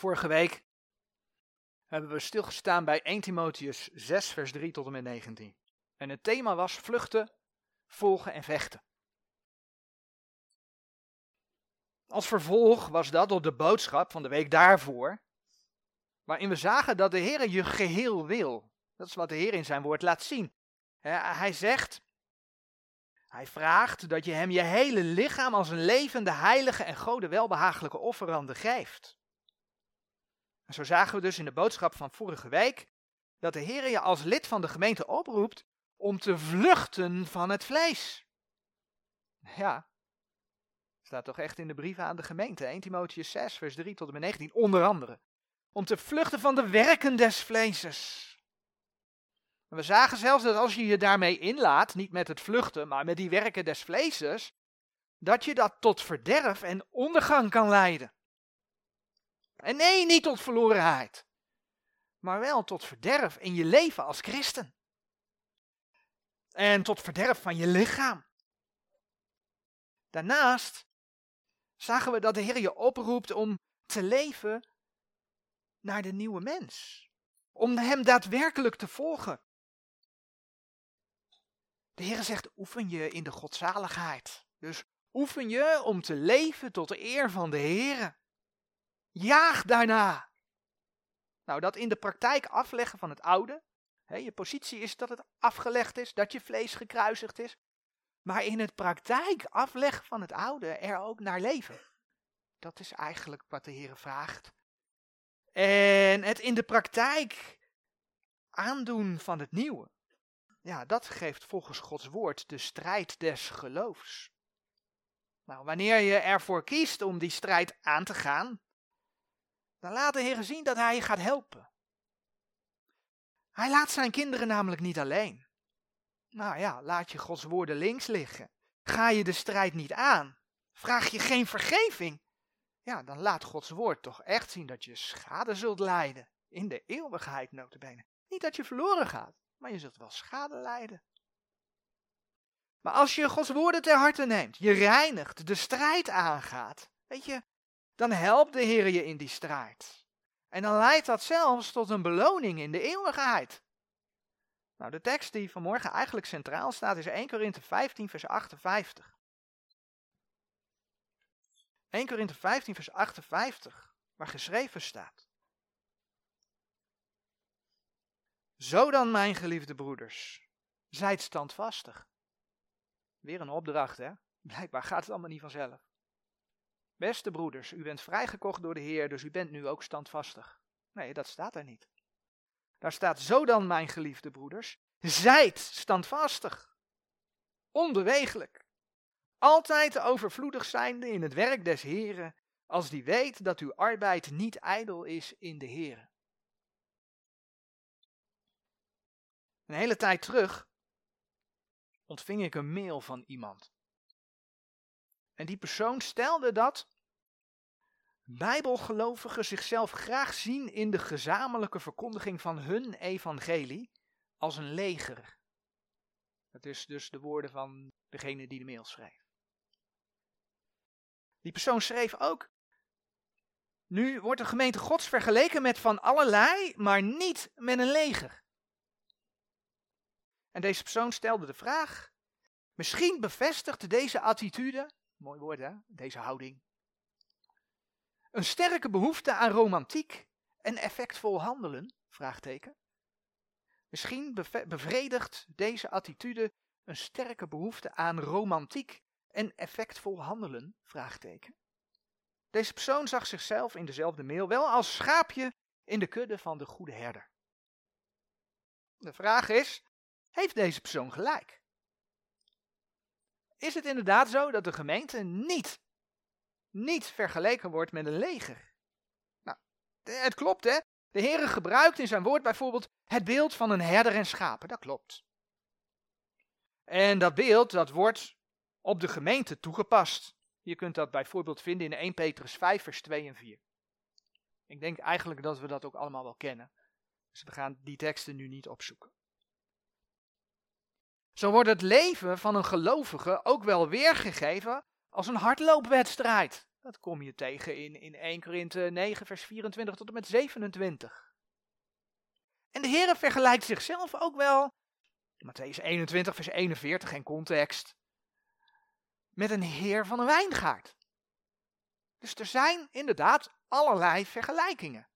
Vorige week hebben we stilgestaan bij 1 Timotheus 6, vers 3 tot en met 19. En het thema was vluchten, volgen en vechten. Als vervolg was dat op de boodschap van de week daarvoor, waarin we zagen dat de Heer je geheel wil. Dat is wat de Heer in zijn woord laat zien. Hij zegt, hij vraagt dat je hem je hele lichaam als een levende, heilige en gode welbehagelijke offerande geeft. En zo zagen we dus in de boodschap van vorige week dat de Heer je als lid van de gemeente oproept om te vluchten van het vlees. Ja, staat toch echt in de brieven aan de gemeente, 1 Timotheus 6, vers 3 tot en met 19, onder andere. Om te vluchten van de werken des vleeses. We zagen zelfs dat als je je daarmee inlaat, niet met het vluchten, maar met die werken des vleeses, dat je dat tot verderf en ondergang kan leiden. En nee, niet tot verlorenheid, maar wel tot verderf in je leven als christen. En tot verderf van je lichaam. Daarnaast zagen we dat de Heer je oproept om te leven naar de nieuwe mens. Om Hem daadwerkelijk te volgen. De Heer zegt, oefen je in de godzaligheid. Dus oefen je om te leven tot de eer van de Heer. Jaag daarna. Nou, dat in de praktijk afleggen van het oude. Hè, je positie is dat het afgelegd is, dat je vlees gekruisigd is. Maar in het praktijk afleggen van het oude er ook naar leven. Dat is eigenlijk wat de Heer vraagt. En het in de praktijk aandoen van het nieuwe. Ja, dat geeft volgens Gods woord de strijd des geloofs. Nou, wanneer je ervoor kiest om die strijd aan te gaan, dan laat de Heer zien dat Hij je gaat helpen. Hij laat zijn kinderen namelijk niet alleen. Nou ja, laat je Gods woorden links liggen. Ga je de strijd niet aan. Vraag je geen vergeving. Ja, dan laat Gods woord toch echt zien dat je schade zult lijden. In de eeuwigheid notabene. Niet dat je verloren gaat, maar je zult wel schade lijden. Maar als je Gods woorden ter harte neemt, je reinigt, de strijd aangaat, weet je, dan helpt de Heer je in die strijd. En dan leidt dat zelfs tot een beloning in de eeuwigheid. Nou, de tekst die vanmorgen eigenlijk centraal staat is 1 Korinthe 15, vers 58. 1 Korinthe 15, vers 58, waar geschreven staat. Zo dan, mijn geliefde broeders, zijt standvastig. Weer een opdracht, hè? Blijkbaar gaat het allemaal niet vanzelf. Beste broeders, u bent vrijgekocht door de Heer, dus u bent nu ook standvastig. Nee, dat staat er niet. Daar staat zo dan, mijn geliefde broeders, zijt standvastig, onbewegelijk, altijd overvloedig zijnde in het werk des Heren, als die weet dat uw arbeid niet ijdel is in de Heren. Een hele tijd terug ontving ik een mail van iemand. En die persoon stelde dat Bijbelgelovigen zichzelf graag zien in de gezamenlijke verkondiging van hun evangelie als een leger. Dat is dus de woorden van degene die de mail schreef. Die persoon schreef ook. Nu wordt de gemeente Gods vergeleken met van allerlei, maar niet met een leger. En deze persoon stelde de vraag: misschien bevestigt deze attitude, mooi woord hè, deze houding, een sterke behoefte aan romantiek en effectvol handelen? Misschien bevredigt deze attitude een sterke behoefte aan romantiek en effectvol handelen? Deze persoon zag zichzelf in dezelfde mail wel als schaapje in de kudde van de goede herder. De vraag is, heeft deze persoon gelijk? Is het inderdaad zo dat de gemeente niet niet vergeleken wordt met een leger. Nou, het klopt hè. De Heer gebruikt in zijn woord bijvoorbeeld het beeld van een herder en schapen. Dat klopt. En dat beeld dat wordt op de gemeente toegepast. Je kunt dat bijvoorbeeld vinden in 1 Petrus 5 vers 2 en 4. Ik denk eigenlijk dat we dat ook allemaal wel kennen. Dus we gaan die teksten nu niet opzoeken. Zo wordt het leven van een gelovige ook wel weergegeven als een hardloopwedstrijd. Dat kom je tegen in, in 1 Korinthe 9, vers 24 tot en met 27. En de Heer vergelijkt zichzelf ook wel, Matthäus 21, vers 41 en context, met een heer van een wijngaard. Dus er zijn inderdaad allerlei vergelijkingen.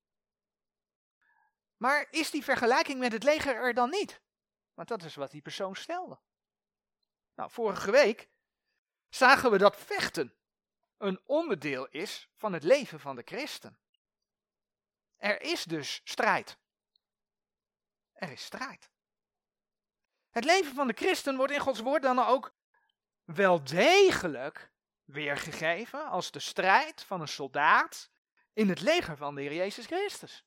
Maar is die vergelijking met het leger er dan niet? Want dat is wat die persoon stelde. Nou, vorige week zagen we dat vechten een onderdeel is van het leven van de christen. Er is dus strijd. Er is strijd. Het leven van de christen wordt in Gods woord dan ook wel degelijk weergegeven als de strijd van een soldaat in het leger van de Heer Jezus Christus.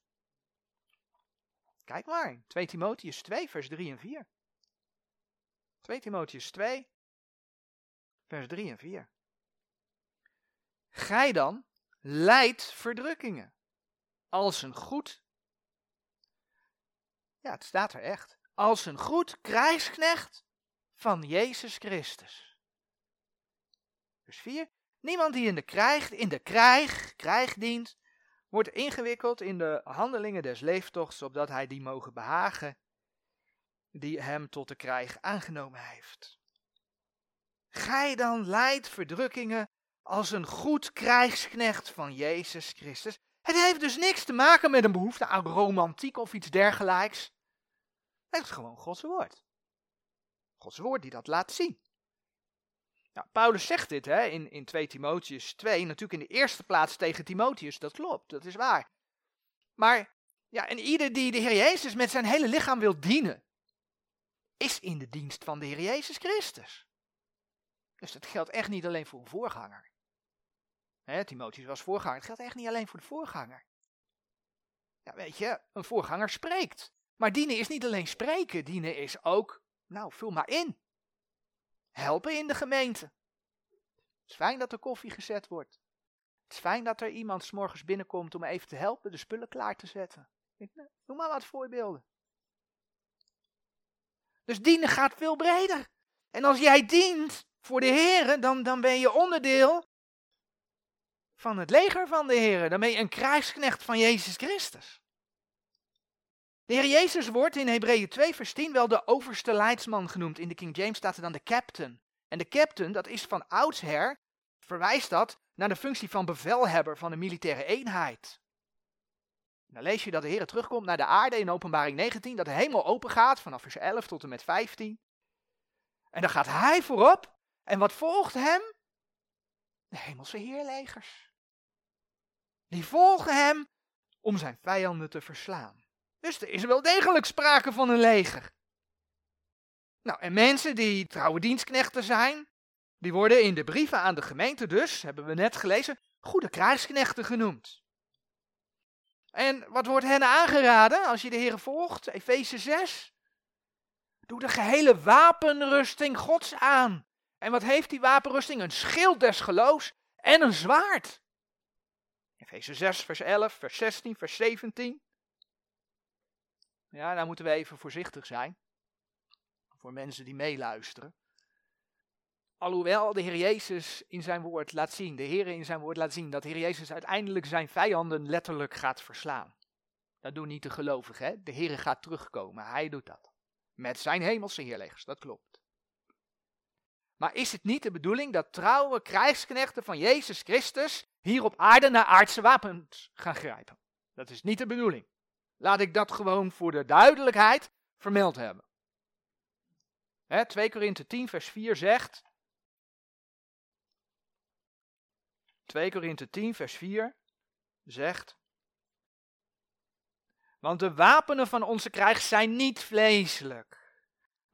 Kijk maar, 2 Timotheus 2, vers 3 en 4. 2 Timotheus 2, vers 3 en 4. Gij dan leidt verdrukkingen als een goed, ja het staat er echt, als een goed krijgsknecht van Jezus Christus. Vers 4. Niemand die in de krijg, in de krijg, dient, wordt ingewikkeld in de handelingen des leeftochts, opdat hij die mogen behagen, die hem tot de krijg aangenomen heeft. Gij dan leidt verdrukkingen als een goed krijgsknecht van Jezus Christus. Het heeft dus niks te maken met een behoefte aan romantiek of iets dergelijks. Het is gewoon Gods woord. Gods woord die dat laat zien. Nou, Paulus zegt dit hè, in, in 2 Timotheus 2, natuurlijk in de eerste plaats tegen Timotheus, dat klopt, dat is waar. Maar, ja, en ieder die de Heer Jezus met zijn hele lichaam wil dienen, is in de dienst van de Heer Jezus Christus. Dus dat geldt echt niet alleen voor een voorganger. Hè, Timotheus was voorganger, het geldt echt niet alleen voor de voorganger. Ja, weet je, een voorganger spreekt. Maar dienen is niet alleen spreken, dienen is ook, nou, vul maar in helpen in de gemeente. Het is fijn dat er koffie gezet wordt. Het is fijn dat er iemand s morgens binnenkomt om even te helpen de spullen klaar te zetten. Noem maar wat voorbeelden. Dus dienen gaat veel breder. En als jij dient voor de Heer, dan, dan ben je onderdeel van het leger van de Heer. Dan ben je een krijgsknecht van Jezus Christus. De Heer Jezus wordt in Hebreeën 2 vers 10 wel de overste leidsman genoemd. In de King James staat er dan de captain. En de captain, dat is van oudsher, verwijst dat naar de functie van bevelhebber van een militaire eenheid. Dan lees je dat de Heer terugkomt naar de aarde in openbaring 19, dat de hemel open gaat vanaf vers 11 tot en met 15. En dan gaat hij voorop. En wat volgt hem? De hemelse heerlegers. Die volgen hem om zijn vijanden te verslaan. Dus er is wel degelijk sprake van een leger. Nou, en mensen die trouwe dienstknechten zijn, die worden in de brieven aan de gemeente dus, hebben we net gelezen, goede krijgsknechten genoemd. En wat wordt hen aangeraden als je de Heer volgt? Efeze 6. Doe de gehele wapenrusting Gods aan. En wat heeft die wapenrusting? Een schild des geloofs en een zwaard. Efeze 6, vers 11, vers 16, vers 17. Ja, daar moeten we even voorzichtig zijn. Voor mensen die meeluisteren. Alhoewel de Heer Jezus in zijn woord laat zien, de Heer in zijn woord laat zien, dat de Heer Jezus uiteindelijk zijn vijanden letterlijk gaat verslaan. Dat doen niet de gelovigen, hè? De Heer gaat terugkomen, hij doet dat. Met zijn hemelse heerlegers, dat klopt. Maar is het niet de bedoeling dat trouwe krijgsknechten van Jezus Christus hier op aarde naar aardse wapens gaan grijpen? Dat is niet de bedoeling. Laat ik dat gewoon voor de duidelijkheid vermeld hebben. He, 2 Korinthe 10 vers 4 zegt, 2 Korinthe 10 vers 4 zegt, want de wapenen van onze krijg zijn niet vleeselijk,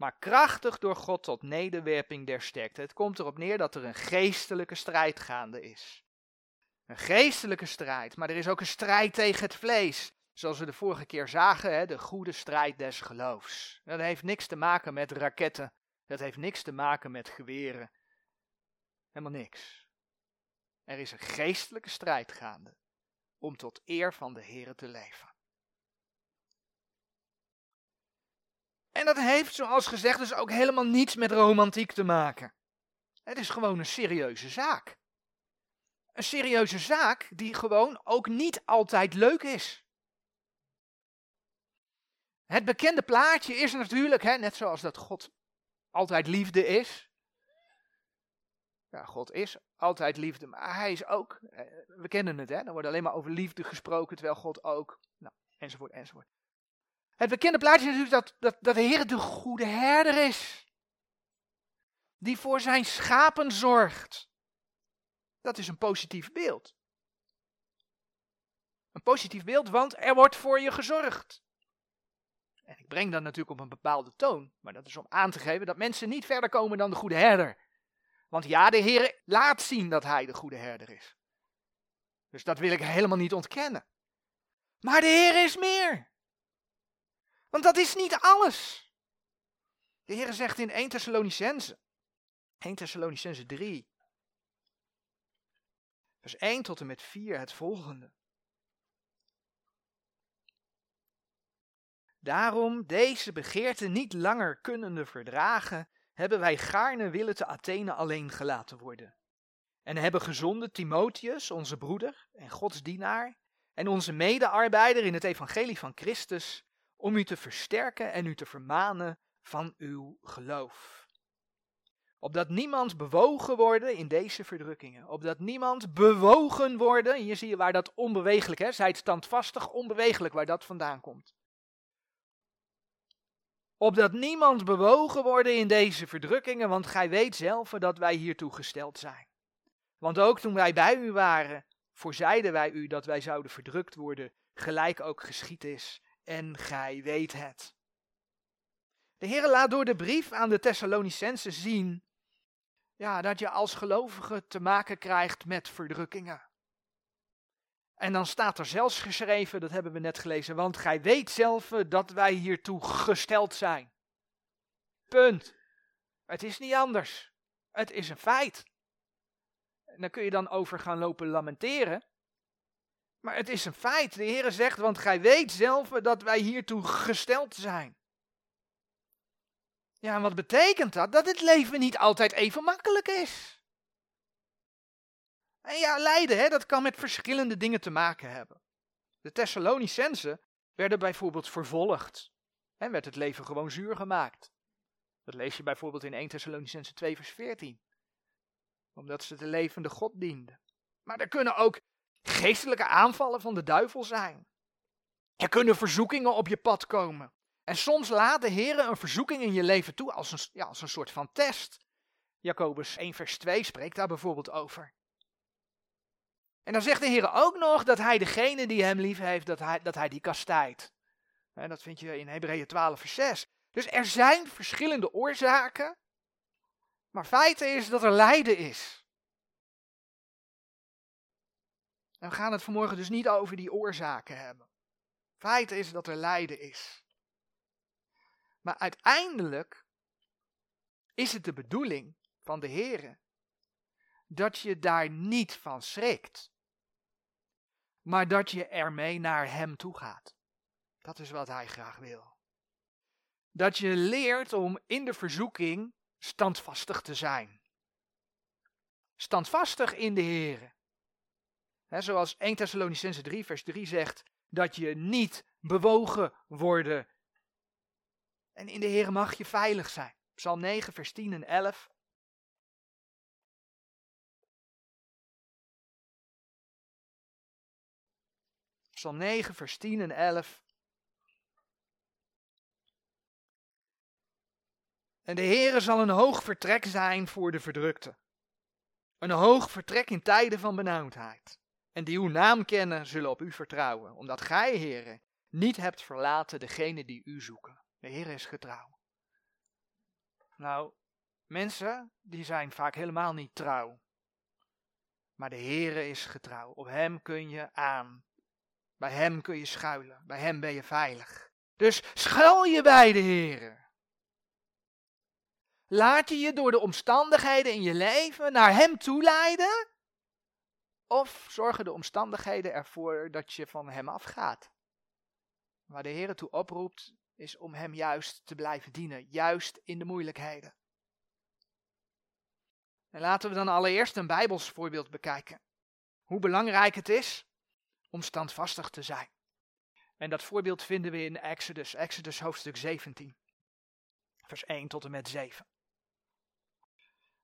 maar krachtig door God tot nederwerping der sterkte. Het komt erop neer dat er een geestelijke strijd gaande is. Een geestelijke strijd, maar er is ook een strijd tegen het vlees. Zoals we de vorige keer zagen, hè, de goede strijd des geloofs. Dat heeft niks te maken met raketten. Dat heeft niks te maken met geweren. Helemaal niks. Er is een geestelijke strijd gaande om tot eer van de Here te leven. En dat heeft, zoals gezegd, dus ook helemaal niets met romantiek te maken. Het is gewoon een serieuze zaak. een serieuze zaak die gewoon ook niet altijd leuk is. Het bekende plaatje is natuurlijk, hè, net zoals dat God altijd liefde is. Ja, God is altijd liefde, maar hij is ook, eh, we kennen het, hè, dan wordt alleen maar over liefde gesproken, terwijl God ook, nou, enzovoort, enzovoort. Het bekende plaatje is natuurlijk dat, dat, dat de Heer de goede herder is. Die voor zijn schapen zorgt. Dat is een positief beeld. Een positief beeld, want er wordt voor je gezorgd. En ik breng dat natuurlijk op een bepaalde toon, maar dat is om aan te geven dat mensen niet verder komen dan de goede herder. Want ja, de Heer laat zien dat Hij de goede herder is. Dus dat wil ik helemaal niet ontkennen. Maar de Heer is meer. Want dat is niet alles. De Heer zegt in 1 Thessalonicense, 1 Thessalonicense 3, vers 1 tot en met 4 het volgende. Daarom deze begeerte niet langer kunnende verdragen, hebben wij gaarne willen te Athene alleen gelaten worden. En hebben gezonden Timotheus, onze broeder en Gods dienaar, en onze medearbeider in het evangelie van Christus, om u te versterken en u te vermanen van uw geloof. Opdat niemand bewogen worden in deze verdrukkingen. Opdat niemand bewogen worden. Hier zie je waar dat onbewegelijk is. Zijt standvastig, onbewegelijk, waar dat vandaan komt. Opdat niemand bewogen worden in deze verdrukkingen, want gij weet zelf dat wij hiertoe gesteld zijn. Want ook toen wij bij u waren, voorzeiden wij u dat wij zouden verdrukt worden, gelijk ook geschied is en gij weet het. De Heer laat door de brief aan de Thessalonicensen zien ja, dat je als gelovige te maken krijgt met verdrukkingen. En dan staat er zelfs geschreven, dat hebben we net gelezen, want gij weet zelf dat wij hiertoe gesteld zijn. Punt. Het is niet anders. Het is een feit. En daar kun je dan over gaan lopen lamenteren. Maar het is een feit. De Heer zegt, want gij weet zelf dat wij hiertoe gesteld zijn. Ja, en wat betekent dat? Dat het leven niet altijd even makkelijk is. En ja, lijden, hè, dat kan met verschillende dingen te maken hebben. De Thessalonicensen werden bijvoorbeeld vervolgd. En werd het leven gewoon zuur gemaakt. Dat lees je bijvoorbeeld in 1 Thessalonicense 2 vers 14. Omdat ze de levende God dienden. Maar er kunnen ook geestelijke aanvallen van de duivel zijn. Er kunnen verzoekingen op je pad komen. En soms laat de Heer een verzoeking in je leven toe als een, ja, als een soort van test. Jacobus 1 vers 2 spreekt daar bijvoorbeeld over. En dan zegt de Heer ook nog dat hij degene die hem lief heeft, dat hij, dat hij die kastijdt. En dat vind je in Hebreeën 12 vers 6. Dus er zijn verschillende oorzaken, maar feit is dat er lijden is. En we gaan het vanmorgen dus niet over die oorzaken hebben. Feit is dat er lijden is. Maar uiteindelijk is het de bedoeling van de Heer dat je daar niet van schrikt, maar dat je ermee naar Hem toe gaat. Dat is wat Hij graag wil. Dat je leert om in de verzoeking standvastig te zijn. Standvastig in de Heer zoals 1 Thessalonicense 3 vers 3 zegt, dat je niet bewogen worden. En in de Heer mag je veilig zijn. Psalm 9 vers 10 en 11. Psalm 9 vers 10 en 11. En de Heere zal een hoog vertrek zijn voor de verdrukte. Een hoog vertrek in tijden van benauwdheid. En die uw naam kennen, zullen op u vertrouwen, omdat gij, heren, niet hebt verlaten degene die u zoeken. De Heer is getrouw. Nou, mensen, die zijn vaak helemaal niet trouw. Maar de Heere is getrouw. Op Hem kun je aan. Bij Hem kun je schuilen. Bij Hem ben je veilig. Dus schuil je bij de Heere. Laat je je door de omstandigheden in je leven naar Hem toeleiden of zorgen de omstandigheden ervoor dat je van hem afgaat? Waar de Heer toe oproept, is om hem juist te blijven dienen, juist in de moeilijkheden. En laten we dan allereerst een Bijbels voorbeeld bekijken. hoe belangrijk het is om standvastig te zijn. En dat voorbeeld vinden we in Exodus, Exodus hoofdstuk 17, vers 1 tot en met 7.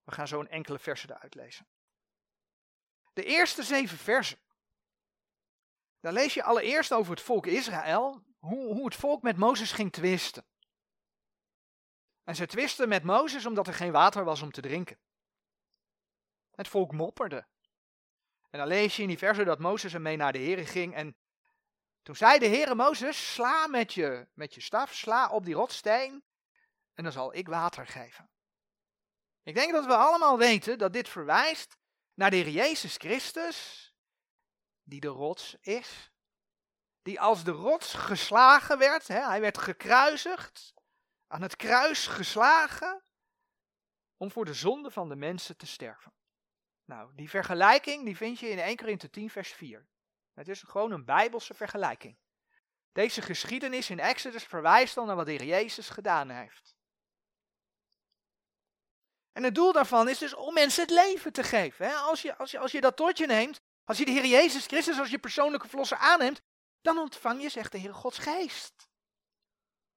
We gaan zo een enkele versen eruit lezen. De eerste zeven versen. Daar lees je allereerst over het volk Israël, hoe, hoe het volk met Mozes ging twisten. En ze twisten met Mozes omdat er geen water was om te drinken. Het volk mopperde. En dan lees je in die versen dat Mozes ermee naar de Heer ging. En toen zei de Heere Mozes, sla met je, met je staf, sla op die rotsteen en dan zal ik water geven. Ik denk dat we allemaal weten dat dit verwijst naar de Heer Jezus Christus, die de rots is. Die als de rots geslagen werd, hè, hij werd gekruisigd, aan het kruis geslagen, om voor de zonde van de mensen te sterven. Nou, die vergelijking die vind je in 1 Korinthe 10 vers 4. Het is gewoon een bijbelse vergelijking. Deze geschiedenis in Exodus verwijst dan naar wat de Heer Jezus gedaan heeft. En het doel daarvan is dus om mensen het leven te geven. Als, je, als, je, als je dat tot je neemt, als je de Heer Jezus Christus als je persoonlijke verlosser aanneemt, dan ontvang je, zegt de Heer Gods geest.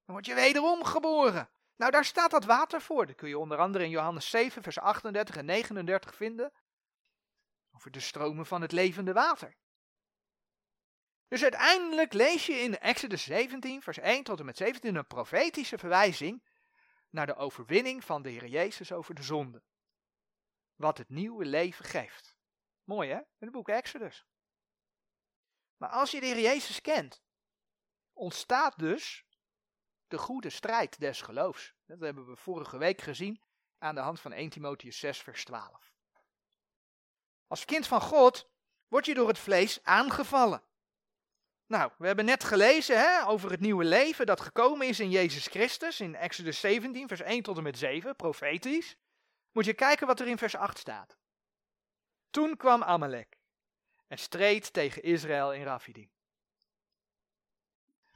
Dan word je wederom geboren. Nou, daar staat dat water voor. Dat kun je onder andere in Johannes 7, vers 38 en 39 vinden. Over de stromen van het levende water. Dus uiteindelijk lees je in Exodus 17, vers 1 tot en met 17 een profetische verwijzing naar de overwinning van de Heer Jezus over de zonde. Wat het nieuwe leven geeft. Mooi hè, in het boek Exodus. Maar als je de Heer Jezus kent, ontstaat dus de goede strijd des geloofs. Dat hebben we vorige week gezien aan de hand van 1 Timotheus 6 vers 12. Als kind van God word je door het vlees aangevallen. Nou, we hebben net gelezen hè, over het nieuwe leven dat gekomen is in Jezus Christus in Exodus 17, vers 1 tot en met 7, profetisch. Moet je kijken wat er in vers 8 staat. Toen kwam Amalek en streed tegen Israël in Rafidim.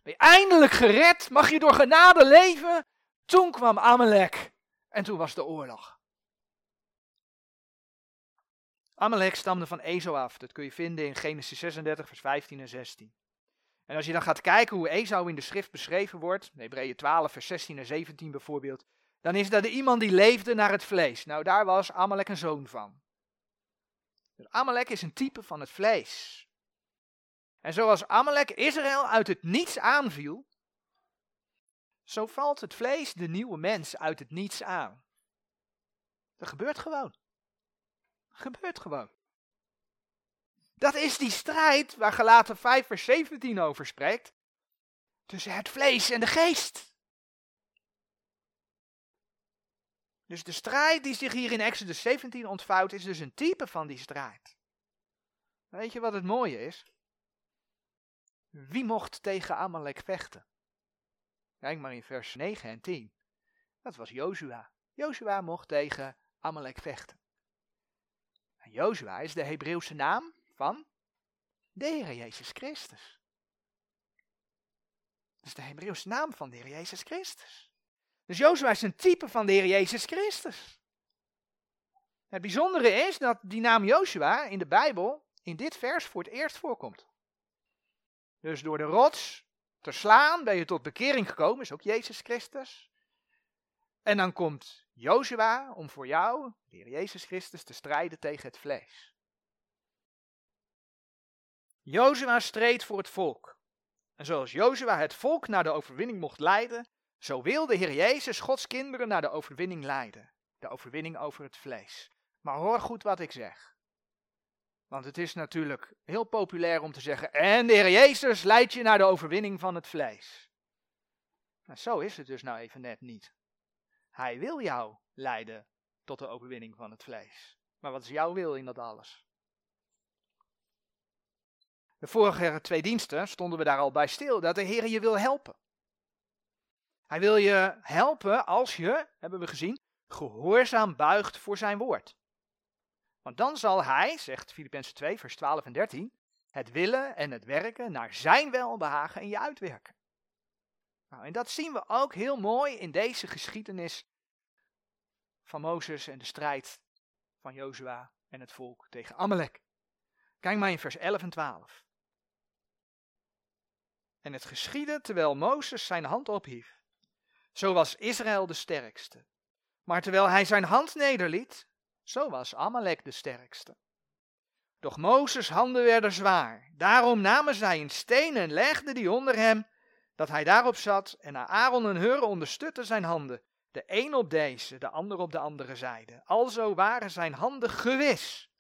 Ben je eindelijk gered? Mag je door genade leven? Toen kwam Amalek en toen was de oorlog. Amalek stamde van Ezo af. Dat kun je vinden in Genesis 36, vers 15 en 16. En als je dan gaat kijken hoe Esau in de schrift beschreven wordt, Hebreeën 12, vers 16 en 17 bijvoorbeeld, dan is dat iemand die leefde naar het vlees. Nou, daar was Amalek een zoon van. Dus Amalek is een type van het vlees. En zoals Amalek Israël uit het niets aanviel, zo valt het vlees de nieuwe mens uit het niets aan. Dat gebeurt gewoon. Gebeurt gewoon. Dat is die strijd waar gelaten 5 vers 17 over spreekt. Tussen het vlees en de geest. Dus de strijd die zich hier in Exodus 17 ontvouwt, is dus een type van die strijd. Weet je wat het mooie is? Wie mocht tegen Amalek vechten? Kijk maar in vers 9 en 10. Dat was Jozua. Jozua mocht tegen Amalek vechten. En Jozua is de Hebreeuwse naam van de Heer Jezus Christus. Dat is de Hebreeuwse naam van de Heer Jezus Christus. Dus Jozua is een type van de Heer Jezus Christus. Het bijzondere is dat die naam Jozua in de Bijbel in dit vers voor het eerst voorkomt. Dus door de rots te slaan ben je tot bekering gekomen, is ook Jezus Christus. En dan komt Jozua om voor jou, de Heer Jezus Christus, te strijden tegen het vlees. Jozua streed voor het volk. En zoals Jozua het volk naar de overwinning mocht leiden, zo wil de Heer Jezus Gods kinderen naar de overwinning leiden. De overwinning over het vlees. Maar hoor goed wat ik zeg. Want het is natuurlijk heel populair om te zeggen, en de Heer Jezus leidt je naar de overwinning van het vlees. Maar zo is het dus nou even net niet. Hij wil jou leiden tot de overwinning van het vlees. Maar wat is jouw wil in dat alles? De vorige twee diensten stonden we daar al bij stil, dat de Heer je wil helpen. Hij wil je helpen als je, hebben we gezien, gehoorzaam buigt voor zijn woord. Want dan zal hij, zegt Filippenzen 2, vers 12 en 13, het willen en het werken naar zijn welbehagen in je uitwerken. Nou, en dat zien we ook heel mooi in deze geschiedenis van Mozes en de strijd van Jozua en het volk tegen Amalek. Kijk maar in vers 11 en 12. En het geschiedde terwijl Mozes zijn hand ophief. Zo was Israël de sterkste. Maar terwijl hij zijn hand nederliet, zo was Amalek de sterkste. Doch Mozes' handen werden zwaar. Daarom namen zij een steen en legden die onder hem, dat hij daarop zat, en Aaron en Hur onderstutten zijn handen, de een op deze, de ander op de andere zijde. Alzo waren zijn handen gewis.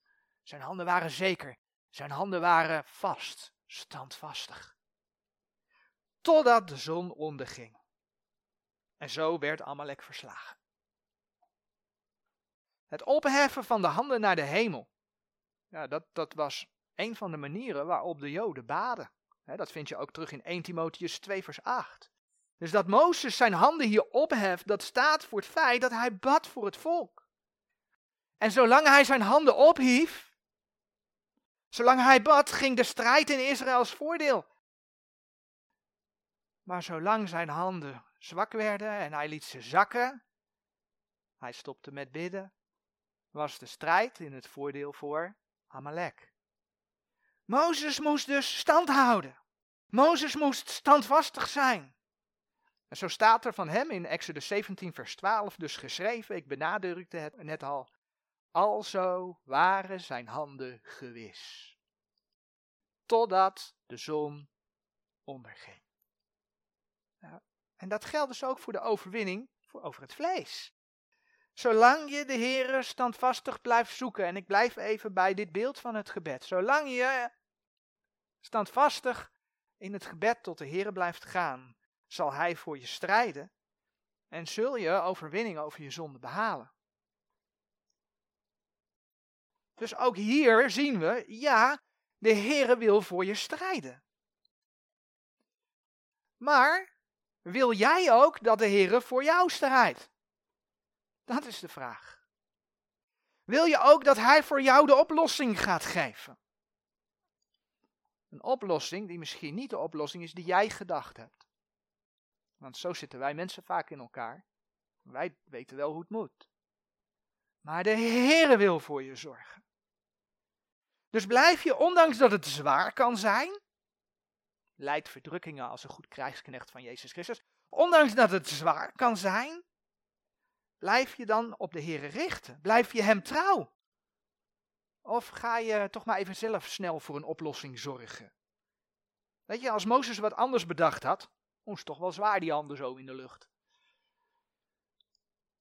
Zijn handen waren zeker. Zijn handen waren vast, standvastig. Totdat de zon onderging. En zo werd Amalek verslagen. Het opheffen van de handen naar de hemel. Ja, dat, dat was een van de manieren waarop de Joden baden. dat vind je ook terug in 1 Timotheus 2 vers 8. Dus dat Mozes zijn handen hier opheft, dat staat voor het feit dat hij bad voor het volk. En zolang hij zijn handen ophief, zolang hij bad, ging de strijd in Israëls voordeel. Maar zolang zijn handen zwak werden en hij liet ze zakken, hij stopte met bidden, was de strijd in het voordeel voor Amalek. Mozes moest dus stand houden. Mozes moest standvastig zijn. En zo staat er van hem in Exodus 17, vers 12 dus geschreven, ik benadrukte het net al, alzo waren zijn handen gewis. Totdat de zon onderging. En dat geldt dus ook voor de overwinning voor over het vlees. Zolang je de Heer standvastig blijft zoeken, en ik blijf even bij dit beeld van het gebed. Zolang je standvastig in het gebed tot de Heer blijft gaan, zal Hij voor je strijden en zul je overwinning over je zonde behalen. Dus ook hier zien we, ja, de Heere wil voor je strijden. Maar wil jij ook dat de Heere voor jou strijdt? Dat is de vraag. Wil je ook dat Hij voor jou de oplossing gaat geven? Een oplossing die misschien niet de oplossing is die jij gedacht hebt. Want zo zitten wij mensen vaak in elkaar. Wij weten wel hoe het moet. Maar de Heere wil voor je zorgen. Dus blijf je, ondanks dat het zwaar kan zijn, leidt verdrukkingen als een goed krijgsknecht van Jezus Christus, ondanks dat het zwaar kan zijn, blijf je dan op de Heere richten? Blijf je Hem trouw? Of ga je toch maar even zelf snel voor een oplossing zorgen? Weet je, als Mozes wat anders bedacht had, moest toch wel zwaar die handen zo in de lucht.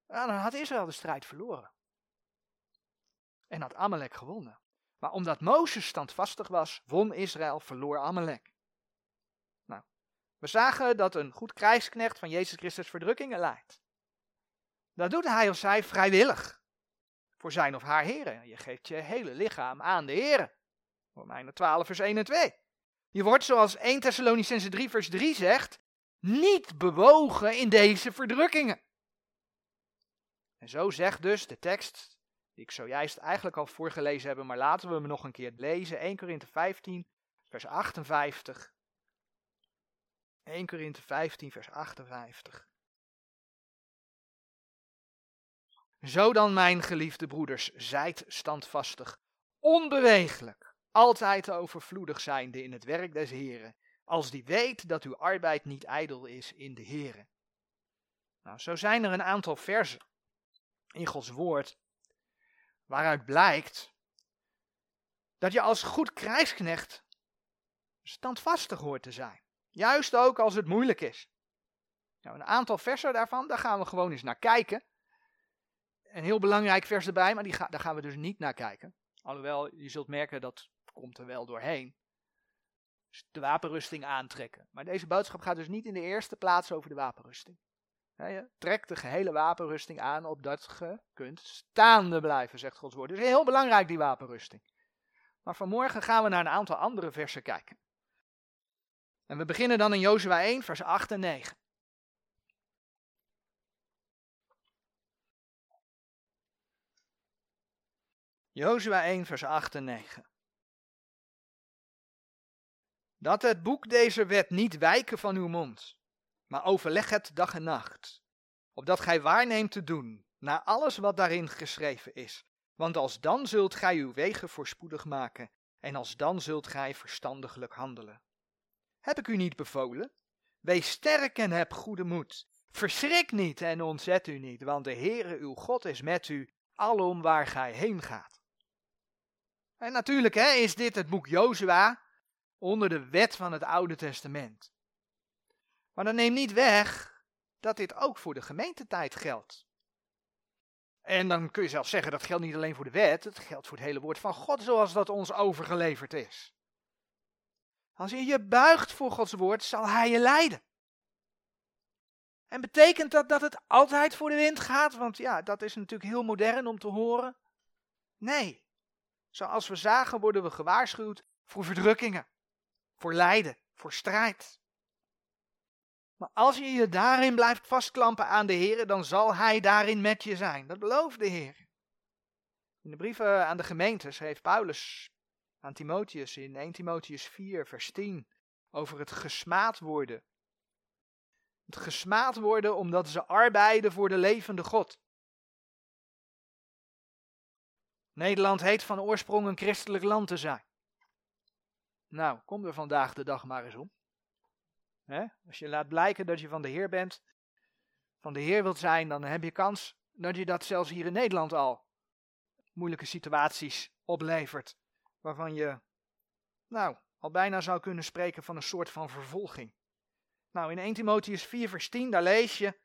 dan had Israël de strijd verloren. En had Amalek gewonnen. Maar omdat Mozes standvastig was, won Israël, verloor Amalek. We zagen dat een goed krijgsknecht van Jezus Christus verdrukkingen leidt. Dat doet hij of zij vrijwillig. Voor zijn of haar heren. Je geeft je hele lichaam aan de heren. Romeinen 12 vers 1 en 2. Je wordt zoals 1 Thessalonicense 3 vers 3 zegt, niet bewogen in deze verdrukkingen. En zo zegt dus de tekst, die ik zojuist eigenlijk al voorgelezen heb, maar laten we hem nog een keer lezen. 1 Korinthe 15 vers 58. 1 Korinthe 15 vers 58. Zo dan, mijn geliefde broeders, zijt standvastig, onbewegelijk, altijd overvloedig zijnde in het werk des Heren, als die weet dat uw arbeid niet ijdel is in de Heren. Nou, zo zijn er een aantal versen in Gods woord, waaruit blijkt dat je als goed krijgsknecht standvastig hoort te zijn. Juist ook als het moeilijk is. Nou, een aantal versen daarvan, daar gaan we gewoon eens naar kijken een heel belangrijk vers erbij, maar die daar gaan we dus niet naar kijken. Alhoewel, je zult merken dat komt er wel doorheen. Dus de wapenrusting aantrekken. Maar deze boodschap gaat dus niet in de eerste plaats over de wapenrusting. je trekt de gehele wapenrusting aan opdat je kunt staande blijven, zegt Gods woord. Dus heel belangrijk die wapenrusting. Maar vanmorgen gaan we naar een aantal andere versen kijken. En we beginnen dan in Jozua 1, vers 8 en 9. Jozua 1, vers 8 en 9. Dat het boek deze wet niet wijken van uw mond, maar overleg het dag en nacht, opdat gij waarneemt te doen, naar alles wat daarin geschreven is. Want als dan zult gij uw wegen voorspoedig maken, en als dan zult gij verstandiglijk handelen. Heb ik u niet bevolen? Wees sterk en heb goede moed. Verschrik niet en ontzet u niet, want de Heere uw God is met u alom waar gij heen gaat. En natuurlijk hè, is dit het boek Jozua onder de wet van het Oude Testament. Maar dat neemt niet weg dat dit ook voor de gemeentetijd geldt. En dan kun je zelfs zeggen dat geldt niet alleen voor de wet, het geldt voor het hele woord van God zoals dat ons overgeleverd is. Als je je buigt voor Gods woord, zal Hij je leiden. En betekent dat dat het altijd voor de wind gaat? Want ja, dat is natuurlijk heel modern om te horen. Nee. Zoals we zagen worden we gewaarschuwd voor verdrukkingen, voor lijden, voor strijd. Maar als je je daarin blijft vastklampen aan de Heer, dan zal Hij daarin met je zijn. Dat belooft de Heer. In de brieven aan de gemeente schreef Paulus aan Timotheus in 1 Timotheus 4, vers 10 over het gesmaad worden. Het gesmaad worden omdat ze arbeiden voor de levende God. Nederland heet van oorsprong een christelijk land te zijn. Nou, kom er vandaag de dag maar eens om. Als je laat blijken dat je van de Heer bent, van de Heer wilt zijn, dan heb je kans dat je dat zelfs hier in Nederland al moeilijke situaties oplevert. Waarvan je, nou, al bijna zou kunnen spreken van een soort van vervolging. Nou, in 1 Timotheus 4, vers 10, daar lees je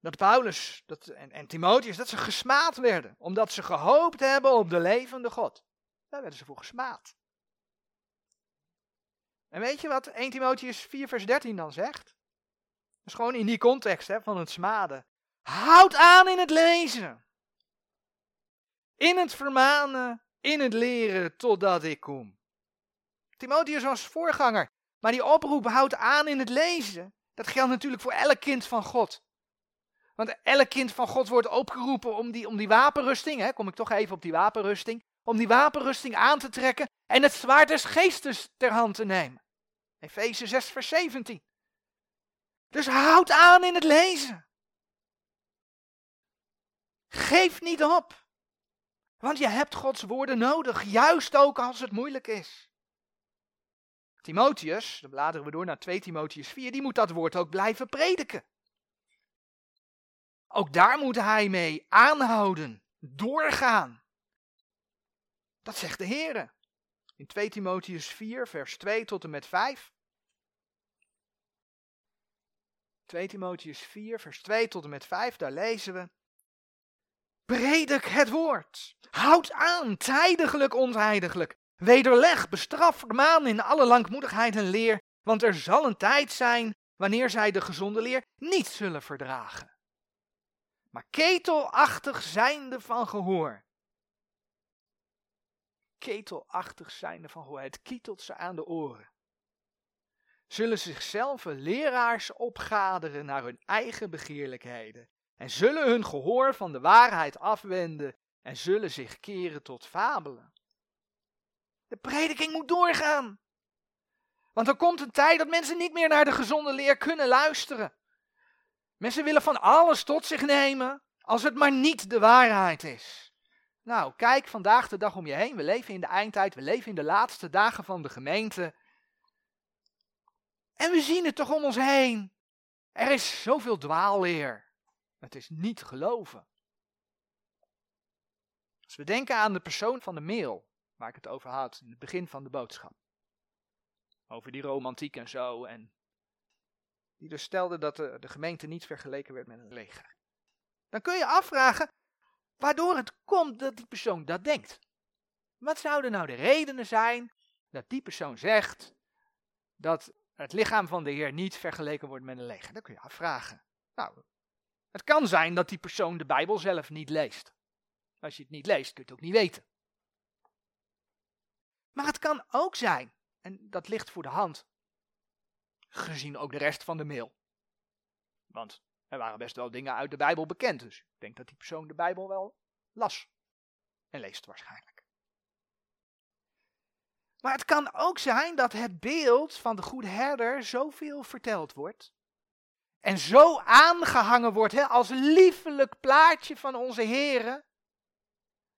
dat Paulus dat, en, Timotheus, dat ze gesmaad werden, omdat ze gehoopt hebben op de levende God. Daar werden ze voor gesmaad. En weet je wat 1 Timotheus 4 vers 13 dan zegt? Dat is gewoon in die context hè, van het smaden. Houd aan in het lezen. In het vermanen, in het leren, totdat ik kom. Timotheus was voorganger, maar die oproep houdt aan in het lezen. Dat geldt natuurlijk voor elk kind van God. Want elk kind van God wordt opgeroepen om die, om die wapenrusting, hè, kom ik toch even op die wapenrusting, om die wapenrusting aan te trekken en het zwaard des geestes ter hand te nemen. Efeze 6, vers 17. Dus houd aan in het lezen. Geef niet op. Want je hebt Gods woorden nodig, juist ook als het moeilijk is. Timotheus, dan bladeren we door naar 2 Timotheus 4, die moet dat woord ook blijven prediken. Ook daar moet hij mee aanhouden, doorgaan. Dat zegt de Heer. In 2 Timotheus 4, vers 2 tot en met 5. 2 Timotheus 4, vers 2 tot en met 5, daar lezen we. Predik het woord. Houd aan, tijdiglijk, ontijdiglijk. Wederleg, bestraf, vermaan in alle langmoedigheid en leer, want er zal een tijd zijn wanneer zij de gezonde leer niet zullen verdragen. Maar ketelachtig zijnde van gehoor, ketelachtig zijnde van hoe het kietelt ze aan de oren. Zullen zichzelf leraars opgaderen naar hun eigen begeerlijkheden en zullen hun gehoor van de waarheid afwenden en zullen zich keren tot fabelen. De prediking moet doorgaan. Want er komt een tijd dat mensen niet meer naar de gezonde leer kunnen luisteren. Mensen willen van alles tot zich nemen als het maar niet de waarheid is. Nou, kijk vandaag de dag om je heen. We leven in de eindtijd, we leven in de laatste dagen van de gemeente. En we zien het toch om ons heen. Er is zoveel dwaalleer. Het is niet geloven. Als we denken aan de persoon van de mail, waar ik het over had in het begin van de boodschap. Over die romantiek en zo. En die dus stelde dat de, gemeente niet vergeleken werd met een leger. Dan kun je afvragen, waardoor het komt dat die persoon dat denkt. Wat zouden nou de redenen zijn dat die persoon zegt dat het lichaam van de Heer niet vergeleken wordt met een leger? Dat kun je afvragen. Nou, het kan zijn dat die persoon de Bijbel zelf niet leest. Als je het niet leest, kun je het ook niet weten. Maar het kan ook zijn, en dat ligt voor de hand, gezien ook de rest van de mail. Want er waren best wel dingen uit de Bijbel bekend, dus ik denk dat die persoon de Bijbel wel las. En leest waarschijnlijk. Maar het kan ook zijn dat het beeld van de goede herder zoveel verteld wordt. En zo aangehangen wordt hè, als liefelijk plaatje van onze heren.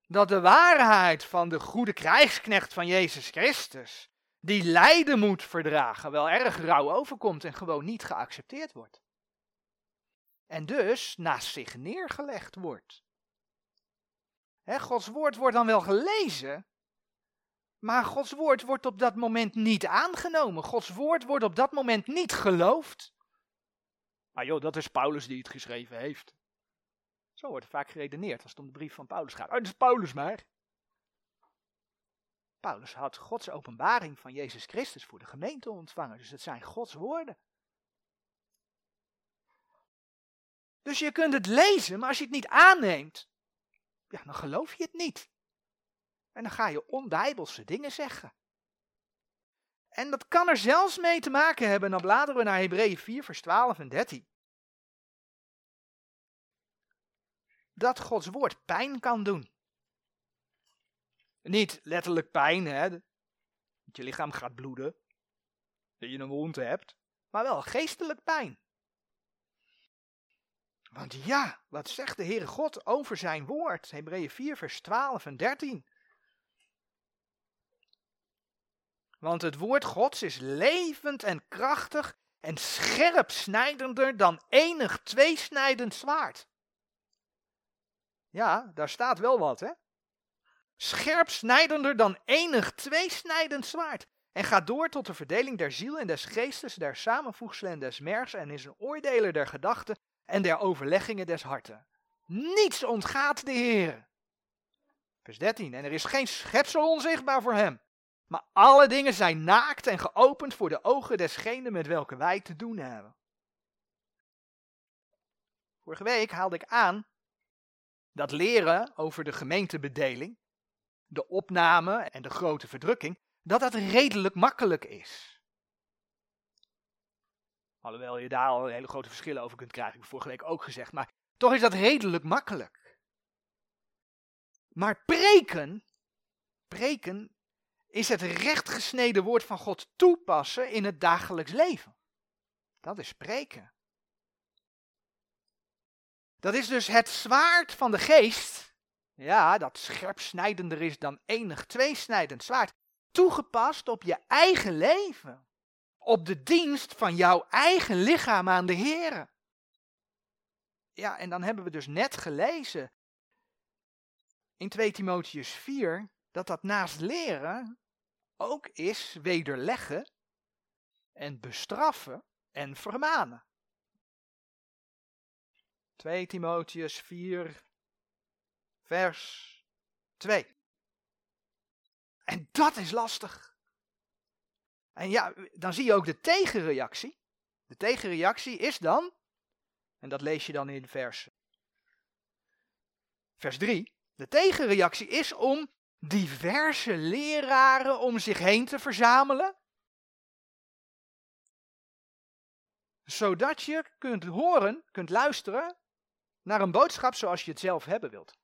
dat de waarheid van de goede krijgsknecht van Jezus Christus, die lijden moet verdragen, wel erg rauw overkomt en gewoon niet geaccepteerd wordt. En dus naast zich neergelegd wordt. Gods woord wordt dan wel gelezen, maar Gods woord wordt op dat moment niet aangenomen. Gods woord wordt op dat moment niet geloofd. Maar joh, dat is Paulus die het geschreven heeft. Zo wordt vaak geredeneerd als het om de brief van Paulus gaat. Oh, is Paulus maar. Paulus had Gods openbaring van Jezus Christus voor de gemeente ontvangen. Dus het zijn Gods woorden. Dus je kunt het lezen, maar als je het niet aanneemt, ja, dan geloof je het niet. En dan ga je onbijbelse dingen zeggen. En dat kan er zelfs mee te maken hebben, dan bladeren we naar Hebreeën 4, vers 12 en 13. Dat Gods woord pijn kan doen. Niet letterlijk pijn, hè, dat je lichaam gaat bloeden, dat je een wond hebt, maar wel geestelijk pijn. Want ja, wat zegt de Heere God over zijn woord? Hebreeën 4, vers 12 en 13. Want het woord Gods is levend en krachtig en scherp snijdender dan enig tweesnijdend zwaard. Ja, daar staat wel wat, hè? Scherp snijdender dan enig tweesnijdend zwaard. En gaat door tot de verdeling der ziel en des geestes, der samenvoegselen en des mergs en is een oordeler der gedachten en der overleggingen des harten. Niets ontgaat de Heer. Vers 13. En er is geen schepsel onzichtbaar voor hem. Maar alle dingen zijn naakt en geopend voor de ogen desgene met welke wij te doen hebben. Vorige week haalde ik aan dat leren over de gemeentebedeling, de opname en de grote verdrukking, dat dat redelijk makkelijk is. Alhoewel je daar al hele grote verschillen over kunt krijgen, heb ik vorige week ook gezegd, maar toch is dat redelijk makkelijk. Maar preken, preken is het rechtgesneden woord van God toepassen in het dagelijks leven. Dat is spreken. Dat is dus het zwaard van de geest. Ja, dat scherpsnijdender is dan enig tweesnijdend zwaard. Toegepast op je eigen leven. Op de dienst van jouw eigen lichaam aan de Heer. Ja, en dan hebben we dus net gelezen in 2 Timotheus 4 dat dat naast leren ook is wederleggen en bestraffen en vermanen. 2 Timotheus 4, vers 2. En dat is lastig. En ja, dan zie je ook de tegenreactie. De tegenreactie is dan, en dat lees je dan in vers, vers 3. De tegenreactie is om diverse leraren om zich heen te verzamelen. Zodat je kunt horen, kunt luisteren naar een boodschap zoals je het zelf hebben wilt.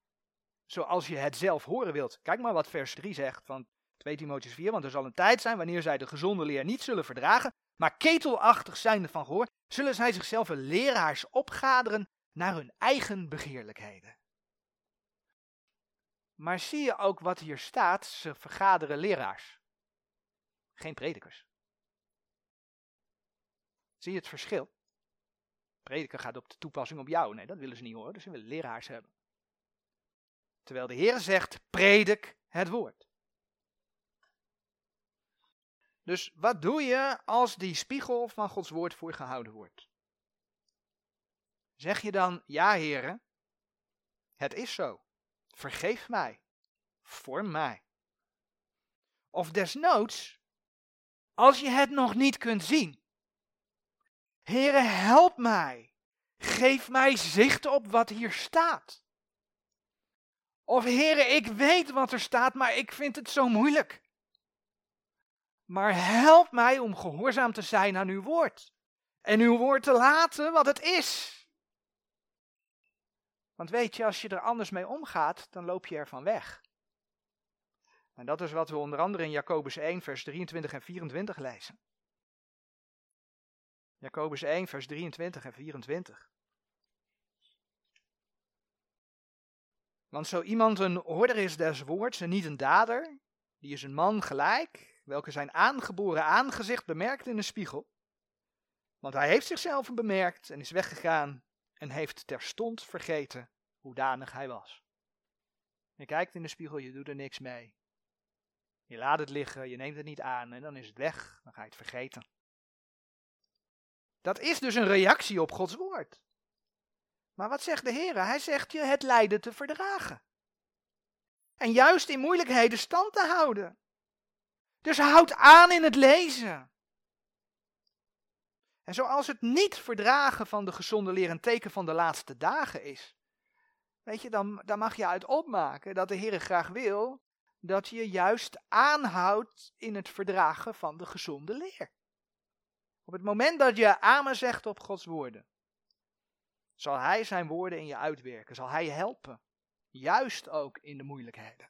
Zoals je het zelf horen wilt. Kijk maar wat vers 3 zegt van 2 Timotheus 4. Want er zal een tijd zijn wanneer zij de gezonde leer niet zullen verdragen, maar ketelachtig zijnde van gehoor, zullen zij zichzelf leraars opgaderen naar hun eigen begeerlijkheden. Maar zie je ook wat hier staat? Ze vergaderen leraars. Geen predikers. Zie je het verschil? Prediker gaat op de toepassing op jou. Nee, dat willen ze niet horen. Dus ze willen leraars hebben. Terwijl de Heer zegt, predik het woord. Dus wat doe je als die spiegel van Gods woord voor gehouden wordt? Zeg je dan, ja heren, het is zo. Vergeef mij. Vorm mij. Of desnoods, als je het nog niet kunt zien. Heere, help mij. Geef mij zicht op wat hier staat. Of Heere, ik weet wat er staat, maar ik vind het zo moeilijk. Maar help mij om gehoorzaam te zijn aan uw woord. En uw woord te laten wat het is. Want weet je, als je er anders mee omgaat, dan loop je ervan weg. En dat is wat we onder andere in Jacobus 1, vers 23 en 24 lezen. Jacobus 1, vers 23 en 24. Want zo iemand een hoorder is des woords en niet een dader, die is een man gelijk, welke zijn aangeboren aangezicht bemerkt in een spiegel. Want hij heeft zichzelf bemerkt en is weggegaan en heeft terstond vergeten hoedanig hij was. Je kijkt in de spiegel, je doet er niks mee. Je laat het liggen, je neemt het niet aan en dan is het weg, dan ga je het vergeten. Dat is dus een reactie op Gods woord. Maar wat zegt de Heer? Hij zegt je het lijden te verdragen. En juist in moeilijkheden stand te houden. Dus houd aan in het lezen. En zoals het niet verdragen van de gezonde leer een teken van de laatste dagen is, weet je, dan, dan mag je uit opmaken dat de Heer graag wil dat je juist aanhoudt in het verdragen van de gezonde leer. Op het moment dat je amen zegt op Gods woorden, zal Hij zijn woorden in je uitwerken, zal Hij je helpen, juist ook in de moeilijkheden.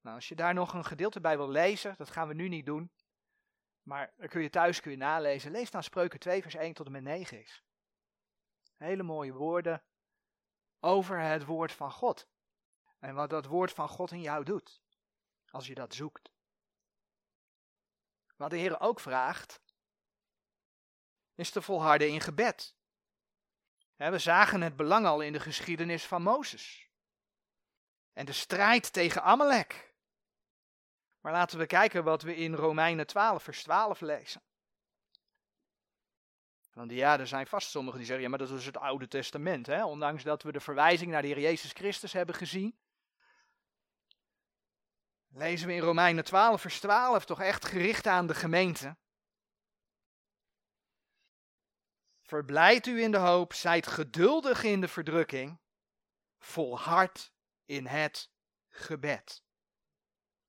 Nou, als je daar nog een gedeelte bij wil lezen, dat gaan we nu niet doen, maar dan kun je thuis kun je nalezen. Lees dan Spreuken 2, vers 1 tot en met 9 is. Hele mooie woorden over het woord van God. En wat dat woord van God in jou doet. Als je dat zoekt. Wat de Heer ook vraagt, is te volharden in gebed. We zagen het belang al in de geschiedenis van Mozes. En de strijd tegen Amalek. Maar laten we kijken wat we in Romeinen 12, vers 12 lezen. Want ja, er zijn vast sommigen die zeggen, ja, maar dat is het Oude Testament. Hè? Ondanks dat we de verwijzing naar de Heer Jezus Christus hebben gezien. Lezen we in Romeinen 12, vers 12, toch echt gericht aan de gemeente. Verblijd u in de hoop, zijt geduldig in de verdrukking, volhard in het gebed.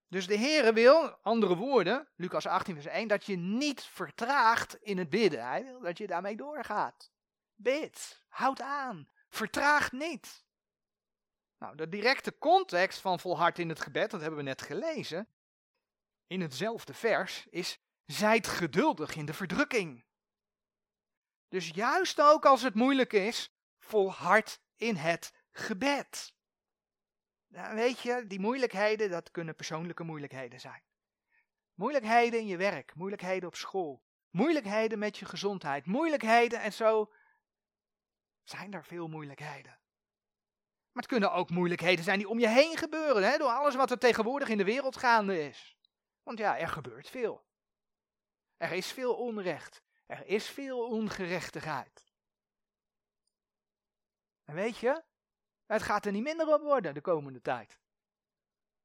Dus de Heere wil, andere woorden, Lucas 18 vers 1, dat je niet vertraagt in het bidden. Hij wil dat je daarmee doorgaat. Bid, houd aan, vertraag niet. Nou, de directe context van volhard in het gebed, dat hebben we net gelezen, in hetzelfde vers, is zijt geduldig in de verdrukking. Dus juist ook als het moeilijk is, volhard in het gebed. Nou, weet je, die moeilijkheden, dat kunnen persoonlijke moeilijkheden zijn. Moeilijkheden in je werk, moeilijkheden op school, moeilijkheden met je gezondheid, moeilijkheden en zo. Zijn er veel moeilijkheden. Maar het kunnen ook moeilijkheden zijn die om je heen gebeuren, hè, door alles wat er tegenwoordig in de wereld gaande is. Want ja, er gebeurt veel. Er is veel onrecht. Er is veel ongerechtigheid. En weet je, het gaat er niet minder op worden de komende tijd.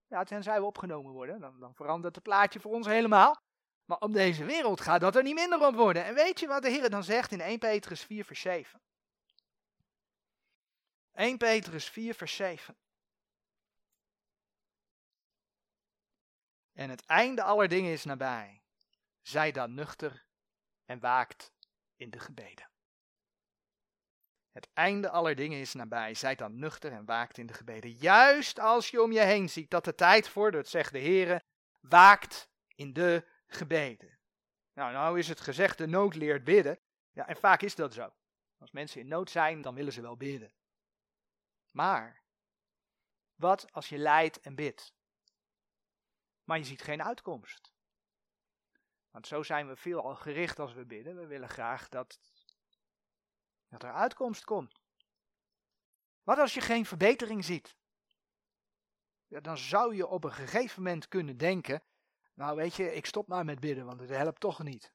Ja, tenzij we opgenomen worden, dan, dan verandert het plaatje voor ons helemaal. Maar op deze wereld gaat dat er niet minder op worden. En weet je wat de Heer dan zegt in 1 Petrus 4, vers 7? 1 Petrus 4, vers 7. En het einde aller dingen is nabij. Zij dan nuchter en waakt in de gebeden. Het einde aller dingen is nabij. Zijt dan nuchter en waakt in de gebeden. Juist als je om je heen ziet dat de tijd vordert, zegt de Heer, waakt in de gebeden. Nou, nou is het gezegd, de nood leert bidden. Ja, en vaak is dat zo. Als mensen in nood zijn, dan willen ze wel bidden. Maar, wat als je lijdt en bidt? Maar je ziet geen uitkomst. Want zo zijn we veel al gericht als we bidden. We willen graag dat dat er uitkomst komt. Wat als je geen verbetering ziet? Ja, dan zou je op een gegeven moment kunnen denken, nou weet je, ik stop maar met bidden, want het helpt toch niet.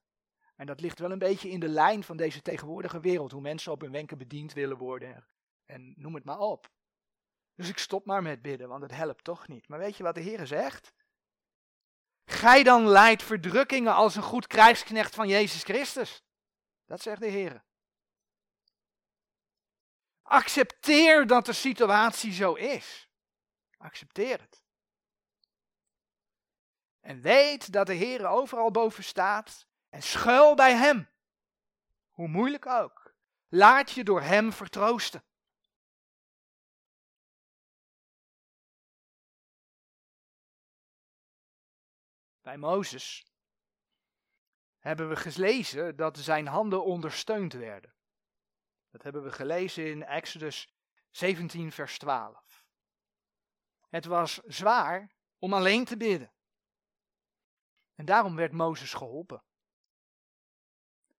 En dat ligt wel een beetje in de lijn van deze tegenwoordige wereld, hoe mensen op hun wenken bediend willen worden en noem het maar op. Dus ik stop maar met bidden, want het helpt toch niet. Maar weet je wat de Heer zegt? Gij dan leidt verdrukkingen als een goed krijgsknecht van Jezus Christus. Dat zegt de Heer. Accepteer dat de situatie zo is. Accepteer het. En weet dat de Heer overal boven staat en schuil bij Hem. Hoe moeilijk ook. Laat je door Hem vertroosten. Bij Mozes hebben we gelezen dat zijn handen ondersteund werden. Dat hebben we gelezen in Exodus 17, vers 12. Het was zwaar om alleen te bidden. En daarom werd Mozes geholpen.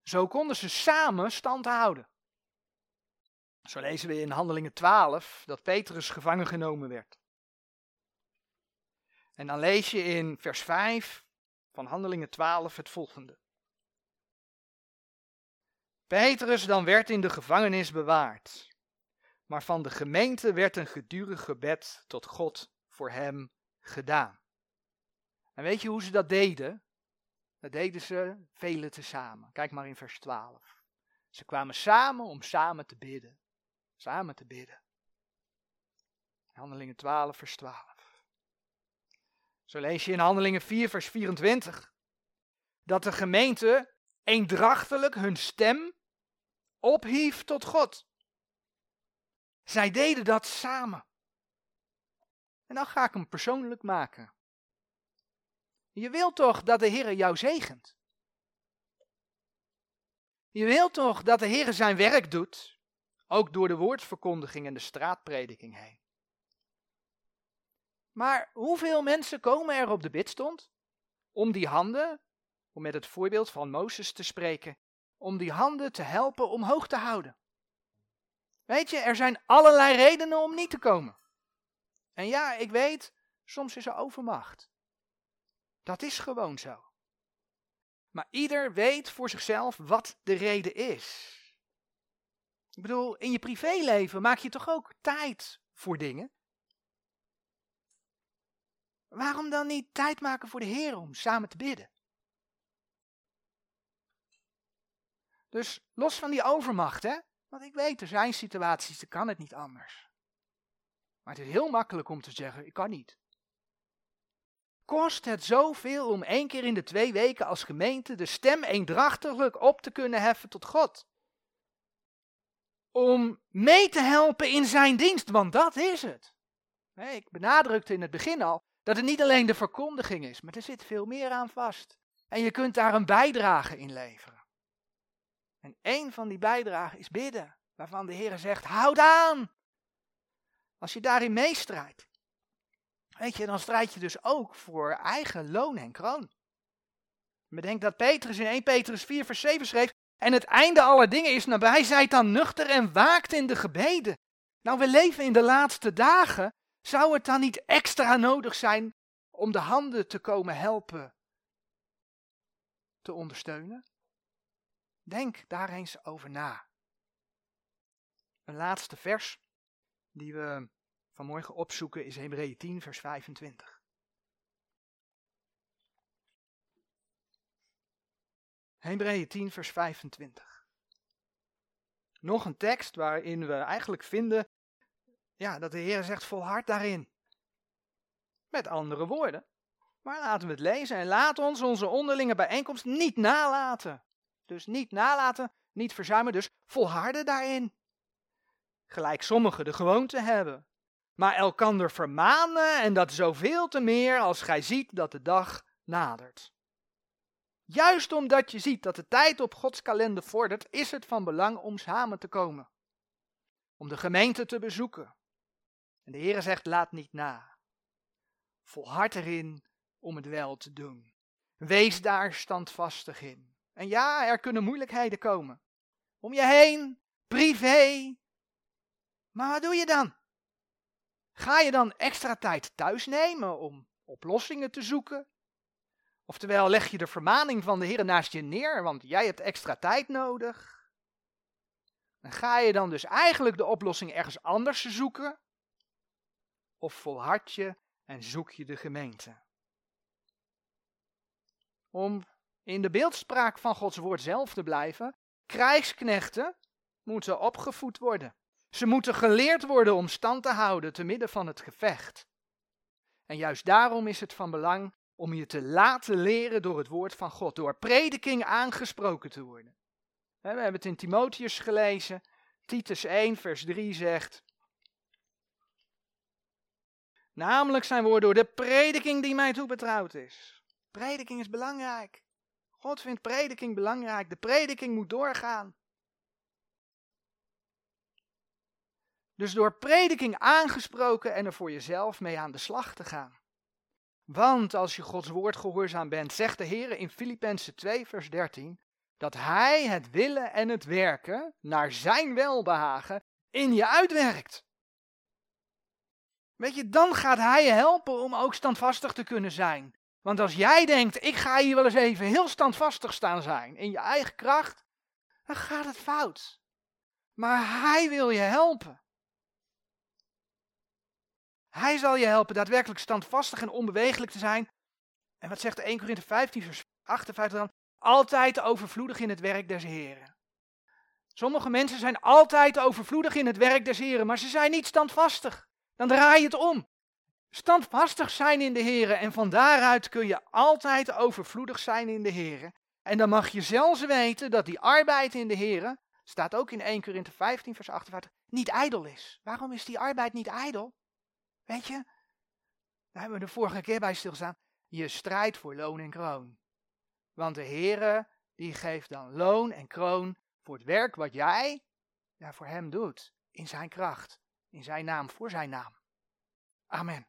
Zo konden ze samen stand houden. Zo lezen we in Handelingen 12 dat Petrus gevangen genomen werd. En dan lees je in vers 5 van Handelingen 12 het volgende. Petrus dan werd in de gevangenis bewaard, maar van de gemeente werd een gedurig gebed tot God voor hem gedaan. En weet je hoe ze dat deden? Dat deden ze velen tezamen. Kijk maar in vers 12. Ze kwamen samen om samen te bidden. Samen te bidden. Handelingen 12, vers 12. Zo lees je in Handelingen 4, vers 24. Dat de gemeente eendrachtelijk hun stem ophief tot God. Zij deden dat samen. En dan ga ik hem persoonlijk maken. Je wilt toch dat de Heer jou zegent? Je wilt toch dat de Heer zijn werk doet, ook door de woordverkondiging en de straatprediking heen? Maar hoeveel mensen komen er op de bidstond om die handen, om met het voorbeeld van Mozes te spreken, om die handen te helpen omhoog te houden? Weet je, er zijn allerlei redenen om niet te komen. En ja, ik weet, soms is er overmacht. Dat is gewoon zo. Maar ieder weet voor zichzelf wat de reden is. Ik bedoel, in je privéleven maak je toch ook tijd voor dingen? Waarom dan niet tijd maken voor de Heer om samen te bidden? Dus los van die overmacht, hè? Want ik weet, er zijn situaties, dan kan het niet anders. Maar het is heel makkelijk om te zeggen, ik kan niet. Kost het zoveel om één keer in de twee weken als gemeente de stem eendrachtiglijk op te kunnen heffen tot God? Om mee te helpen in zijn dienst, want dat is het. Ik benadrukte in het begin al dat het niet alleen de verkondiging is, maar er zit veel meer aan vast. En je kunt daar een bijdrage in leveren. En één van die bijdragen is bidden, waarvan de Heer zegt, houd aan. Als je daarin meestrijdt, weet je, dan strijd je dus ook voor eigen loon en kroon. Bedenk dat Petrus in 1 Petrus 4 vers 7 schreef, en het einde aller dingen is nabij, zijt dan nuchter en waakt in de gebeden. Nou, we leven in de laatste dagen. Zou het dan niet extra nodig zijn om de handen te komen helpen te ondersteunen? Denk daar eens over na. Een laatste vers die we vanmorgen opzoeken is Hebreeën 10, vers 25. Hebreeën 10, vers 25. Nog een tekst waarin we eigenlijk vinden ja, dat de Heer zegt volhard daarin. Met andere woorden. Maar laten we het lezen en laat ons onze onderlinge bijeenkomst niet nalaten. Dus niet nalaten, niet verzuimen, dus volharden daarin. Gelijk sommigen de gewoonte hebben. Maar elkander vermanen en dat zoveel te meer als gij ziet dat de dag nadert. Juist omdat je ziet dat de tijd op Gods kalender vordert, is het van belang om samen te komen. Om de gemeente te bezoeken. En de Heer zegt, laat niet na. Volhard erin om het wel te doen. Wees daar standvastig in. En ja, er kunnen moeilijkheden komen. Om je heen, privé. Maar wat doe je dan? Ga je dan extra tijd thuis nemen om oplossingen te zoeken? Oftewel, leg je de vermaning van de Heer naast je neer, want jij hebt extra tijd nodig? Ga je dan dus eigenlijk de oplossing ergens anders zoeken? Of volhard je en zoek je de gemeente? Om in de beeldspraak van Gods woord zelf te blijven, krijgsknechten moeten opgevoed worden. Ze moeten geleerd worden om stand te houden te midden van het gevecht. En juist daarom is het van belang om je te laten leren door het woord van God, door prediking aangesproken te worden. We hebben het in Timotheus gelezen. Titus 1, vers 3 zegt. Namelijk zijn woorden door de prediking die mij toebetrouwd is. Prediking is belangrijk. God vindt prediking belangrijk. De prediking moet doorgaan. Dus door prediking aangesproken en er voor jezelf mee aan de slag te gaan. Want als je Gods woord gehoorzaam bent, zegt de Heer in Filippenzen 2, vers 13, dat Hij het willen en het werken naar Zijn welbehagen in je uitwerkt. Weet je, dan gaat Hij je helpen om ook standvastig te kunnen zijn. Want als jij denkt, ik ga hier wel eens even heel standvastig staan zijn in je eigen kracht, dan gaat het fout. Maar Hij wil je helpen. Hij zal je helpen daadwerkelijk standvastig en onbewegelijk te zijn. En wat zegt 1 Korinthe 15 vers 58 dan? Altijd overvloedig in het werk des Heren. Sommige mensen zijn altijd overvloedig in het werk des Heren, maar ze zijn niet standvastig. Dan draai je het om. Standvastig zijn in de Heren en van daaruit kun je altijd overvloedig zijn in de Heren. En dan mag je zelfs weten dat die arbeid in de Heren, staat ook in 1 Korinthe 15 vers 58, niet ijdel is. Waarom is die arbeid niet ijdel? Weet je, daar hebben we de vorige keer bij stilstaan. Je strijdt voor loon en kroon. Want de Heere, die geeft dan loon en kroon voor het werk wat jij ja, voor hem doet. In zijn kracht, in zijn naam, voor zijn naam. Amen.